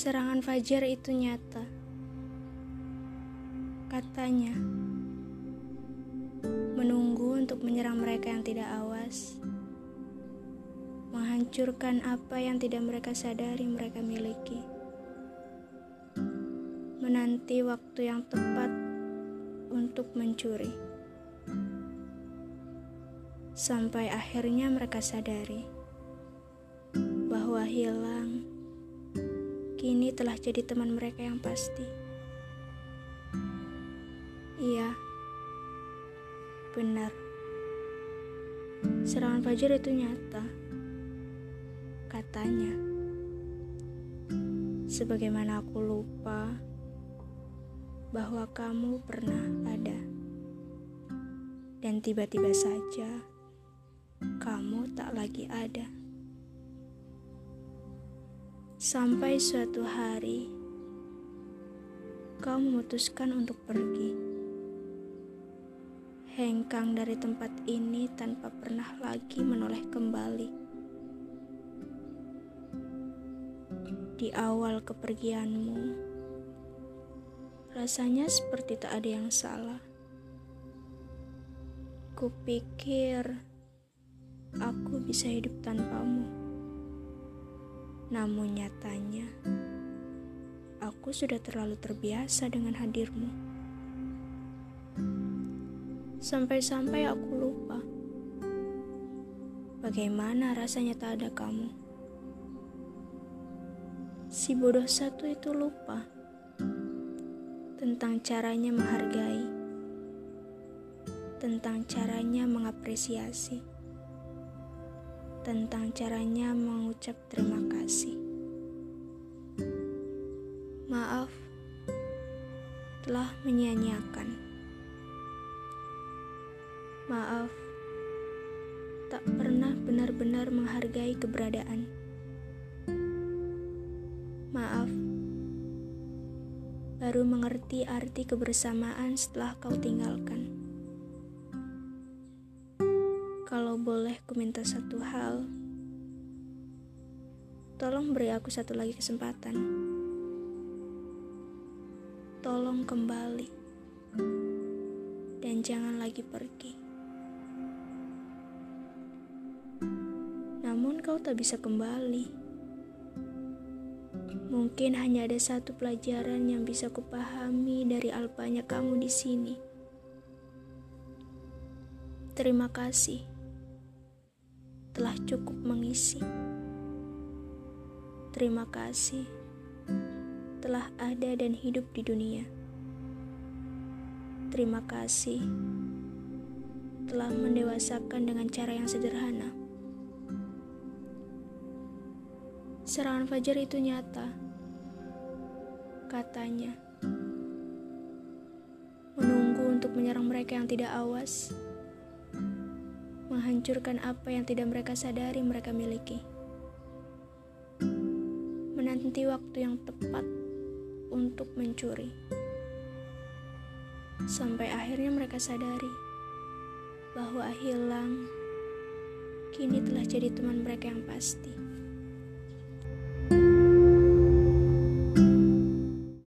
Serangan fajar itu nyata. Katanya, menunggu untuk menyerang mereka yang tidak awas, menghancurkan apa yang tidak mereka sadari mereka miliki, menanti waktu yang tepat untuk mencuri, sampai akhirnya mereka sadari bahwa hilang kini telah jadi teman mereka yang pasti. Iya, benar. Serangan fajar itu nyata. Katanya, sebagaimana aku lupa bahwa kamu pernah ada, dan tiba-tiba saja kamu tak lagi ada. Sampai suatu hari, kau memutuskan untuk pergi. Hengkang dari tempat ini tanpa pernah lagi menoleh kembali. Di awal kepergianmu, rasanya seperti tak ada yang salah. Kupikir aku bisa hidup tanpamu. Namun nyatanya, aku sudah terlalu terbiasa dengan hadirmu. Sampai-sampai aku lupa bagaimana rasanya tak ada kamu. Si bodoh satu itu lupa tentang caranya menghargai, tentang caranya mengapresiasi tentang caranya mengucap terima menyia-nyiakan. Maaf tak pernah benar-benar menghargai keberadaan. Maaf baru mengerti arti kebersamaan setelah kau tinggalkan. Kalau boleh ku minta satu hal, tolong beri aku satu lagi kesempatan. Tolong kembali dan jangan lagi pergi. Namun kau tak bisa kembali. Mungkin hanya ada satu pelajaran yang bisa kupahami dari alpanya kamu di sini. Terima kasih telah cukup mengisi. Terima kasih telah ada dan hidup di dunia. Terima kasih telah mendewasakan dengan cara yang sederhana. Serangan fajar itu nyata, katanya. Menunggu untuk menyerang mereka yang tidak awas menghancurkan apa yang tidak mereka sadari mereka miliki. Menanti waktu yang tepat untuk mencuri. Sampai akhirnya mereka sadari bahwa hilang kini telah jadi teman mereka yang pasti.